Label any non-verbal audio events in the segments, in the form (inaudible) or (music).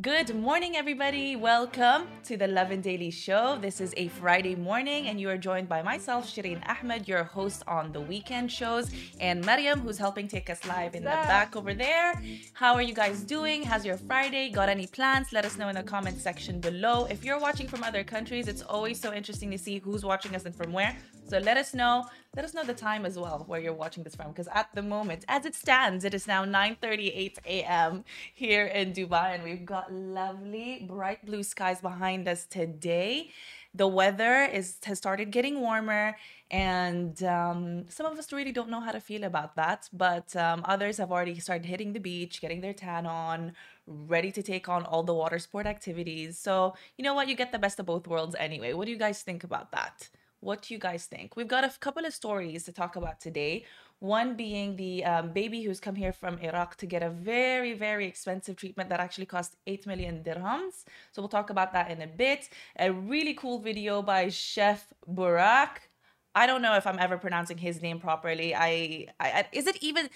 Good morning, everybody. Welcome to the Lovin Daily Show. This is a Friday morning, and you are joined by myself, Shireen Ahmed, your host on the weekend shows, and Mariam, who's helping take us live in the back over there. How are you guys doing? How's your Friday? Got any plans? Let us know in the comment section below. If you're watching from other countries, it's always so interesting to see who's watching us and from where. So let us know. Let us know the time as well where you're watching this from, because at the moment, as it stands, it is now 9:38 a.m. here in Dubai, and we've got lovely bright blue skies behind us today. The weather is has started getting warmer, and um, some of us really don't know how to feel about that. But um, others have already started hitting the beach, getting their tan on, ready to take on all the water sport activities. So you know what? You get the best of both worlds anyway. What do you guys think about that? What do you guys think? We've got a couple of stories to talk about today. One being the um, baby who's come here from Iraq to get a very, very expensive treatment that actually cost 8 million dirhams. So we'll talk about that in a bit. A really cool video by Chef Burak. I don't know if I'm ever pronouncing his name properly. I, I, I is it even,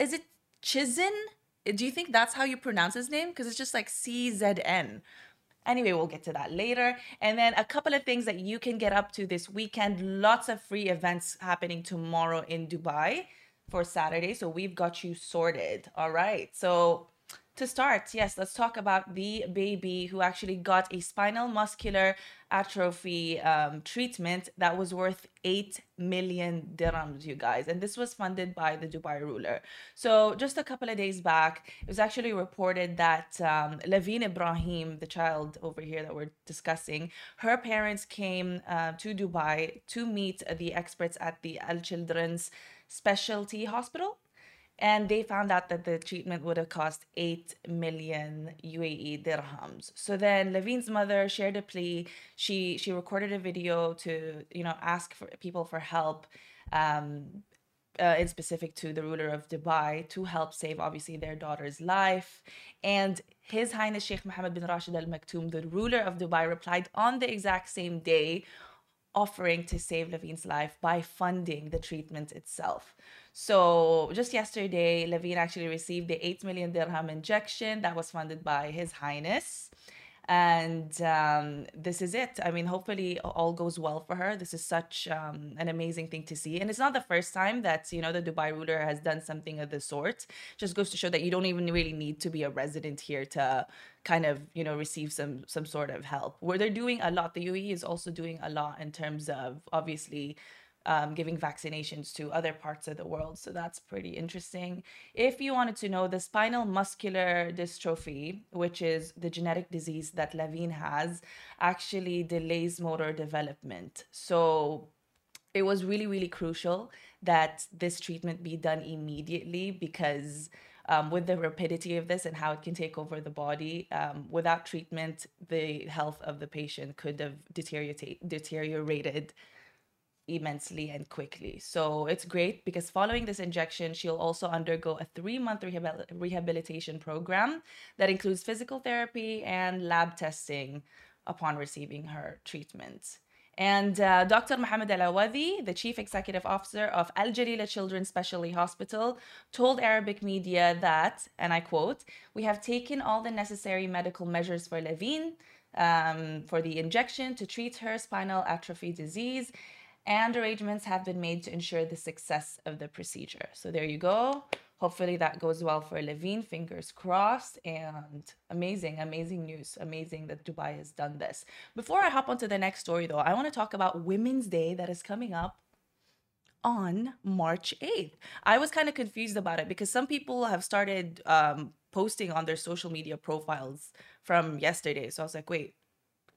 is it Chizin? Do you think that's how you pronounce his name? Because it's just like C Z N. Anyway, we'll get to that later. And then a couple of things that you can get up to this weekend. Lots of free events happening tomorrow in Dubai for Saturday. So we've got you sorted. All right. So to start, yes, let's talk about the baby who actually got a spinal muscular atrophy um, treatment that was worth 8 million dirhams, you guys. And this was funded by the Dubai ruler. So, just a couple of days back, it was actually reported that um, Laveen Ibrahim, the child over here that we're discussing, her parents came uh, to Dubai to meet the experts at the Al Children's Specialty Hospital and they found out that the treatment would have cost 8 million UAE dirhams. So then Levine's mother shared a plea. She she recorded a video to, you know, ask for people for help. Um, uh, in specific to the ruler of Dubai to help save obviously their daughter's life. And His Highness Sheikh Mohammed bin Rashid Al Maktoum, the ruler of Dubai, replied on the exact same day, offering to save Levine's life by funding the treatment itself. So just yesterday, Levine actually received the 8 million dirham injection that was funded by His Highness. And um, this is it. I mean, hopefully all goes well for her. This is such um, an amazing thing to see. And it's not the first time that, you know, the Dubai ruler has done something of the sort. Just goes to show that you don't even really need to be a resident here to kind of, you know, receive some some sort of help. Where they're doing a lot. The UAE is also doing a lot in terms of obviously um, giving vaccinations to other parts of the world. So that's pretty interesting. If you wanted to know, the spinal muscular dystrophy, which is the genetic disease that Levine has, actually delays motor development. So it was really, really crucial that this treatment be done immediately because. Um, with the rapidity of this and how it can take over the body, um, without treatment, the health of the patient could have deteriorate, deteriorated immensely and quickly. So it's great because following this injection, she'll also undergo a three month rehabil- rehabilitation program that includes physical therapy and lab testing upon receiving her treatment. And uh, Dr. Mohammed Al Awadi, the chief executive officer of Al Jalila Children's Specialty Hospital, told Arabic media that, and I quote, We have taken all the necessary medical measures for Levine um, for the injection to treat her spinal atrophy disease and arrangements have been made to ensure the success of the procedure. So there you go. Hopefully that goes well for Levine. Fingers crossed. And amazing, amazing news. Amazing that Dubai has done this. Before I hop onto the next story, though, I want to talk about Women's Day that is coming up on March 8th. I was kind of confused about it because some people have started um, posting on their social media profiles from yesterday. So I was like, wait,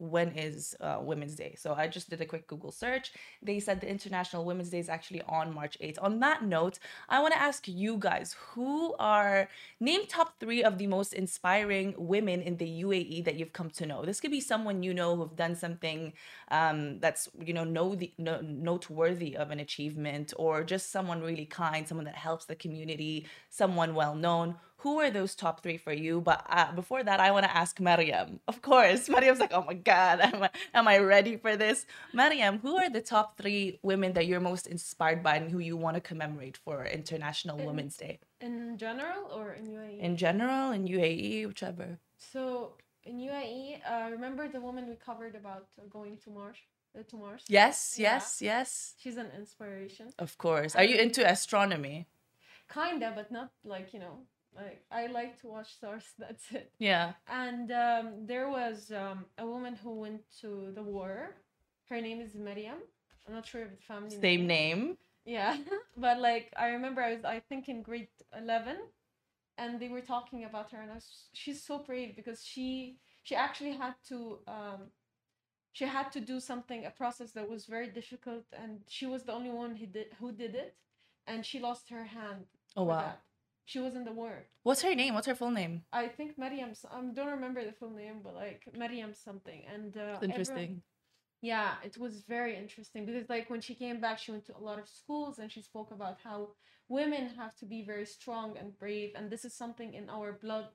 when is uh, Women's Day. So I just did a quick Google search. They said the International Women's Day is actually on March 8th. On that note, I want to ask you guys who are name top three of the most inspiring women in the UAE that you've come to know. This could be someone you know who've done something um, that's you know noteworthy of an achievement, or just someone really kind, someone that helps the community, someone well known who are those top three for you? But uh, before that, I want to ask Mariam. Of course, (laughs) Mariam's like, oh my God, (laughs) am I, am I ready for this? Mariam, who are the top three women that you're most inspired by and who you want to commemorate for International In- Women's Day? In general or in UAE? In general, in UAE, whichever. so in UAE, uh, remember the woman we covered about going to Mars? Uh, to Mars? Yes, Yeah. yes, yes. She's an inspiration. Of course. Are you into astronomy? Kinda, but not like, you know, like I like to watch stars, (laughs) that's it. Yeah. And um, there was um, a woman who went to the war. Her name is Maryam. I'm not sure if the family Same name. Yeah, (laughs) but like I remember I was I think in grade 11 and they were talking about her and I was she's so brave because she she actually had to um she had to do something a process that was very difficult and she was the only one who did who did it and she lost her hand Oh, wow. that. She was in the war. What's her name? What's her full name? I think Maryam I don't remember the full name but like Maryam something and uh, everyone- Interesting. yeah, it was very interesting because like when she came back, she went to a lot of schools and she spoke about how women have to be very strong and brave, and this is something in our blood,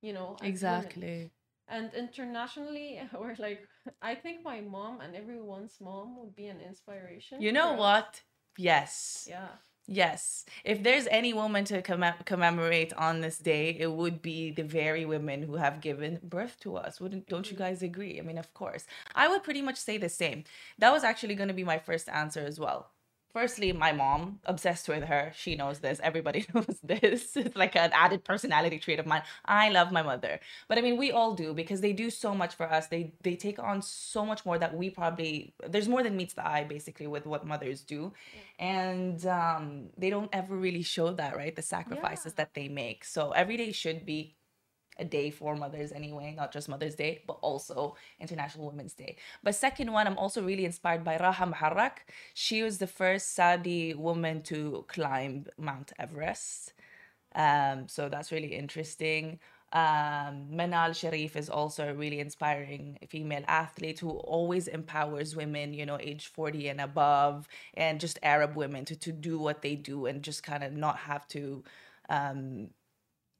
you know. as women. Exactly. And internationally, (laughs) or like, I think my mom and everyone's mom would be an inspiration. You know for us. what? Yes. Yeah. Yes. If there's any woman to commem- commemorate on this day, it would be the very women who have given birth to us. Wouldn't don't you mm-hmm. guys agree? I mean, of course. I would pretty much say the same. That was actually going to be my first answer as well. Firstly, my mom, obsessed with her. She knows this. Everybody (laughs) knows this. It's like an added personality trait of mine. I love my mother. But I mean, we all do because they do so much for us. They they take on so much more that we probably there's more than meets the eye basically with what mothers do. And um they don't ever really show that, right? The sacrifices Yeah. that they make. So every day should be a day for mothers anyway, not just Mother's Day, but also International Women's Day. But second one, I'm also really inspired by Raha Moharrak. She was the first Saudi woman to climb Mount Everest. Um, so that's really interesting. Um, Manal Sharif is also a really inspiring female athlete who always empowers women, you know, age 40 and above, and just Arab women to, to do what they do and just kind of not have to um,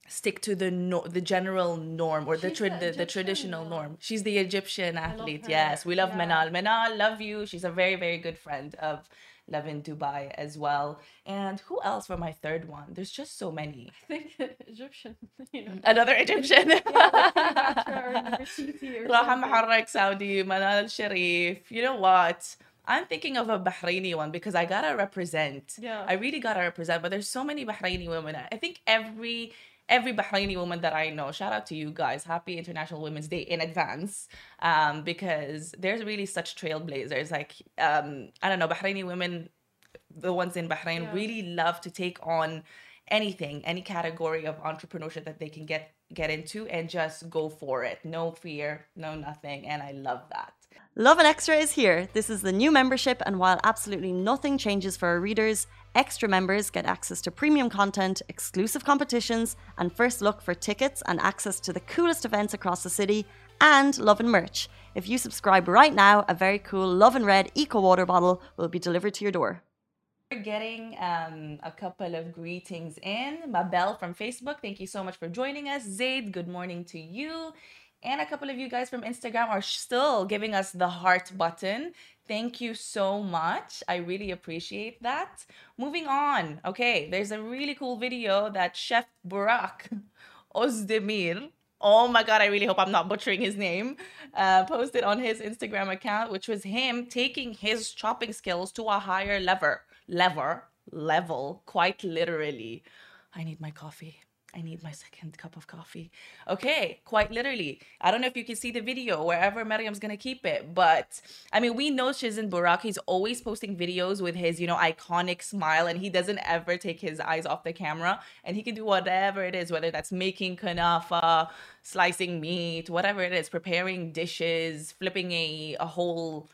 stick to the no- the general norm or the, tra- the the, traditional norm. She's the Egyptian athlete. Yes, we love yeah. Manal. Manal, love you. She's a very very good friend of Lovin Dubai as well. And who else for my third one? There's just so many. I think (laughs) Egyptian, (laughs) you know. Another Egyptian. Yeah, (laughs) like Cleopatra or Nefertiti or Raha something. Saudi, Manal Sharif. You know what? I'm thinking of a Bahraini one because I gotta represent. Yeah. I really gotta represent. But there's so many Bahraini women. I think every every Bahraini woman that I know, shout out to you guys. Happy International Women's Day in advance. Um, because there's really such trailblazers. Like um, I don't know, Bahraini women, the ones in Bahrain Yeah. really love to take on anything, any category of entrepreneurship that they can get get into and just go for it. No fear, no nothing. And I love that. Lovin Extra is here. This is the new membership, and while absolutely nothing changes for our readers, extra members get access to premium content, exclusive competitions, and first look for tickets and access to the coolest events across the city, and Lovin merch. If you subscribe right now, a very cool Lovin Red Eco Water bottle will be delivered to your door. We're getting um, a couple of greetings in. Mabel from Facebook, thank you so much for joining us. Zaid, good morning to you. And a couple of you guys from Instagram are still giving us the heart button. Thank you so much. I really appreciate that. Moving on. Okay, there's a really cool video that Chef Burak (laughs) Ozdemir oh my god, I really hope I'm not butchering his name, uh, posted on his Instagram account, which was him taking his chopping skills to a higher lever, lever, level, quite literally. I need my coffee. I need my second cup of coffee. Okay, quite literally. I don't know if you can see the video wherever Mariam's gonna keep it, but I mean, we know Shizin Burak. He's always posting videos with his, you know, iconic smile, and he doesn't ever take his eyes off the camera. And he can do whatever it is, whether that's making kanafa, slicing meat, whatever it is, preparing dishes, flipping a a whole,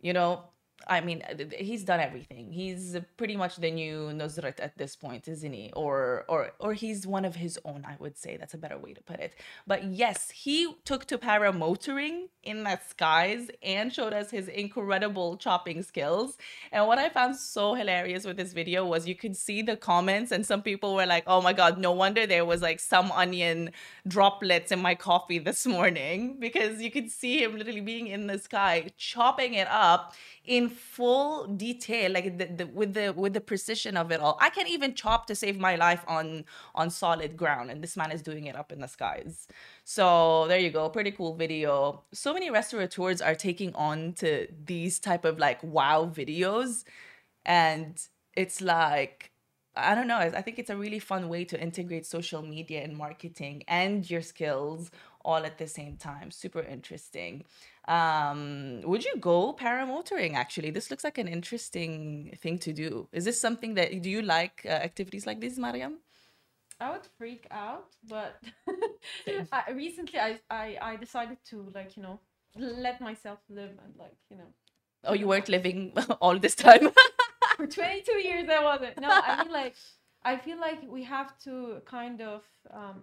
you know, I mean, uh, he's done everything. He's pretty much the new Nusret at this point, isn't he? Or or or he's one of his own, I would say. That's a better way to put it. But yes, he took to paramotoring in the skies and showed us his incredible chopping skills. And what I found so hilarious with this video was you could see the comments and some people were like, "Oh my god, no wonder there was like some onion droplets in my coffee this morning (laughs) because you could see him literally being in the sky chopping it up in full detail like the, the, with the with the precision of it all i can't even chop to save my life on on solid ground and this man is doing it up in the skies so there you go pretty cool video so many restaurateurs are taking on to these type of like wow videos and it's like I don't know. I think it's a really fun way to integrate social media and marketing and your skills all at the same time. Super interesting. Um, would you go paramotoring? Actually, this looks like an interesting thing to do. Is this something that do you like uh, activities like this, Mariam? I would freak out, but (laughs) I, recently I, I I decided to like you know let myself live and like you know. Oh, you weren't living (laughs) all this time. (laughs) For 22 years, I wasn't. No, I mean like I feel like we have to kind of um,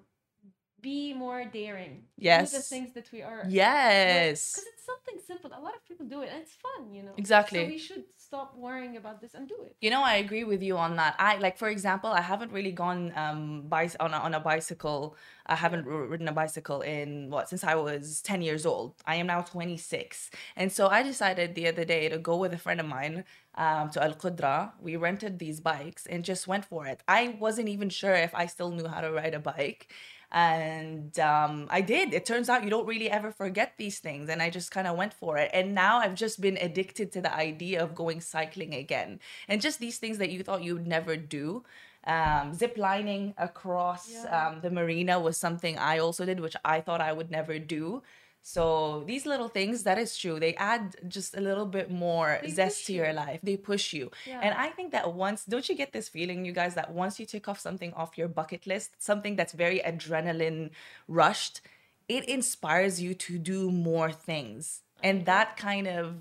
be more daring. Yes. Do the things that we are. Yes. Because it's something simple. A lot of people do it and it's fun, you know. Exactly. So we should stop worrying about this and do it. You know, I agree with you on that. I like, for example, I haven't really gone um bice on a, on a bicycle. I haven't ridden a bicycle in what since I was ten years old. I am now twenty six, and so I decided the other day to go with a friend of mine um, to Al Qudra. We rented these bikes and just went for it. I wasn't even sure if I still knew how to ride a bike and um, I did. It turns out you don't really ever forget these things, and I just kind of went for it. And now I've just been addicted to the idea of going cycling again, and just these things that you thought you would never do. Um, zip lining across Yeah. um, the marina was something I also did, which I thought I would never do. So these little things, that is true. They add just a little bit more They zest to your life. They push you. Yeah. And I think that once, don't you get this feeling, you guys, that once you tick off something off your bucket list, something that's very adrenaline rushed, it inspires you to do more things. And that kind of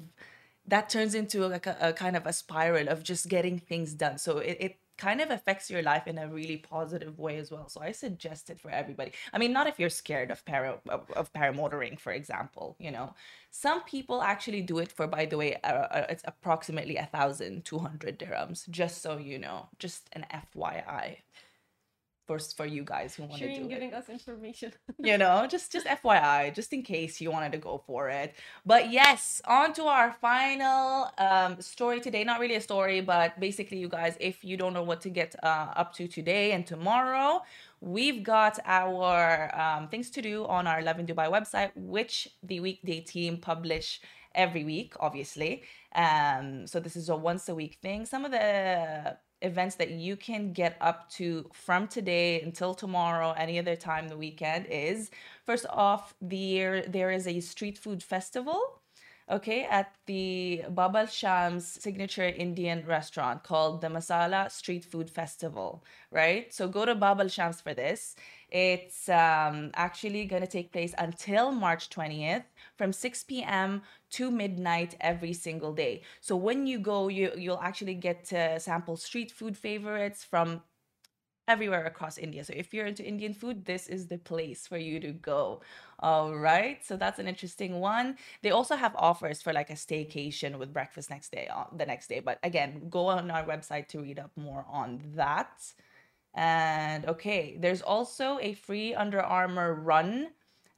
that turns into like a, a kind of a spiral of just getting things done. So it, it kind of affects your life in a really positive way as well. So I suggest it for everybody. I mean, not if you're scared of para of, of paramotoring, for example. You know, some people actually do it for. By the way, uh, uh, it's approximately a thousand two hundred dirhams. Just so you know, just an FYI. For, for you guys who want to do Shireen it us information. (laughs) you know just just fyi just in case you wanted to go for it. But yes on to our final um story today. Not really a story but basically you guys if you don't know what to get uh, up to today and tomorrow we've got our um, things to do on our Lovin dubai website which the weekday team publish every week obviously. Um so this is a once a week thing. Some of the events that you can get up to from today until tomorrow, any other time the weekend is first off, there there is a street food festival. Okay, at the Baba Al Shams signature Indian restaurant called the Masala Street Food Festival, right? So go to Baba Al Shams for this. It's um, actually going to take place until March 20th from 6 p.m. to midnight every single day. So when you go, you, you'll actually get to sample street food favorites from everywhere across India. So if you're into Indian food, this is the place for you to go. All right. So that's an interesting one. They also have offers for like a staycation with breakfast next day on the next day. But again, go on our website to read up more on that. And okay, there's also a free Under Armour run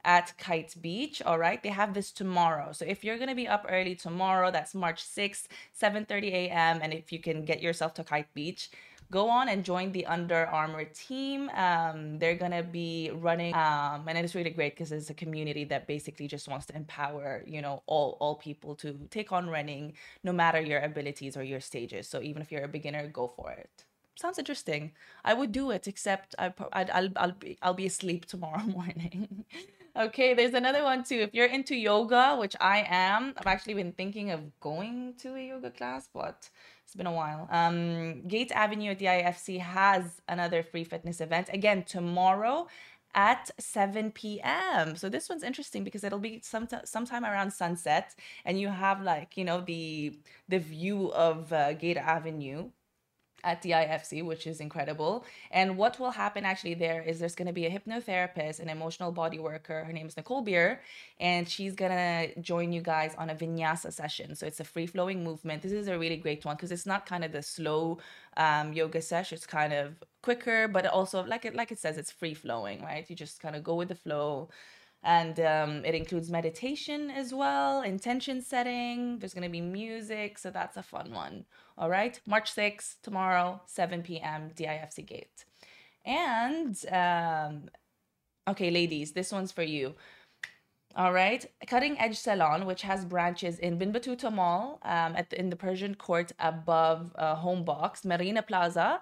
at Kite Beach. All right, they have this tomorrow. So if you're gonna be up early tomorrow, that's March 6th, 7:30 a.m. And if you can get yourself to Kite Beach, go on and join the Under Armour team. Um, they're gonna be running, um, and it's really great because it's a community that basically just wants to empower, you know, all all people to take on running, no matter your abilities or your stages. So even if you're a beginner, go for it. Sounds interesting. I would do it, except I, I'd, I'll I'll be I'll be asleep (laughs) tomorrow morning. Okay, there's another one too. If you're into yoga, which I am, I've actually been thinking of going to a yoga class, but it's been a while. Um, Gate Avenue at the IFC has another free fitness event again tomorrow at 7 p.m. So this one's interesting because it'll be some sometime around sunset, and you have like you know the the view of uh, Gate Avenue at the IFC, which is incredible. And what will happen actually there is there's going to be a hypnotherapist, an emotional body worker. Her name is Nicole Beer, and she's going to join you guys on a vinyasa session. So it's a free flowing movement. This is a really great one because it's not kind of the slow um, yoga session. It's kind of quicker, but also like it like it says, it's free flowing, right? You just kind of go with the flow and um, it includes meditation as well intention setting there's going to be music so that's a fun one. All right march 6th tomorrow 7 p.m difc gate. And um, okay ladies this one's for you. All right cutting edge salon which has branches in ibn battuta mall um, at the, in the persian court above uh, home box marina plaza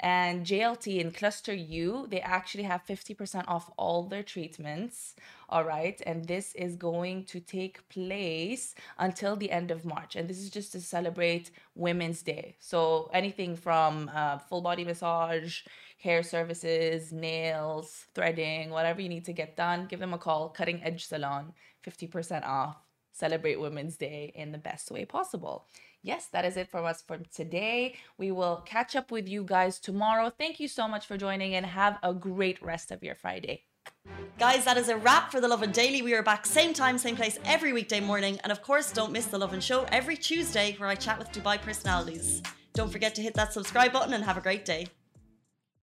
and JLT in Cluster U, they actually have 50% off all their treatments. All right. And this is going to take place until the end of March. And this is just to celebrate Women's Day. So anything from uh, full body massage, hair services, nails, threading, whatever you need to get done, give them a call. Cutting Edge Salon, 50% off. Celebrate Women's Day in the best way possible yes, that is it for us for today. We will catch up with you guys tomorrow. Thank you so much for joining and have a great rest of your Friday. Guys, that is a wrap for the Lovin Daily. We are back same time, same place every weekday morning. And of course, don't miss the Lovin Show every Tuesday where I chat with Dubai personalities. Don't forget to hit that subscribe button and have a great day.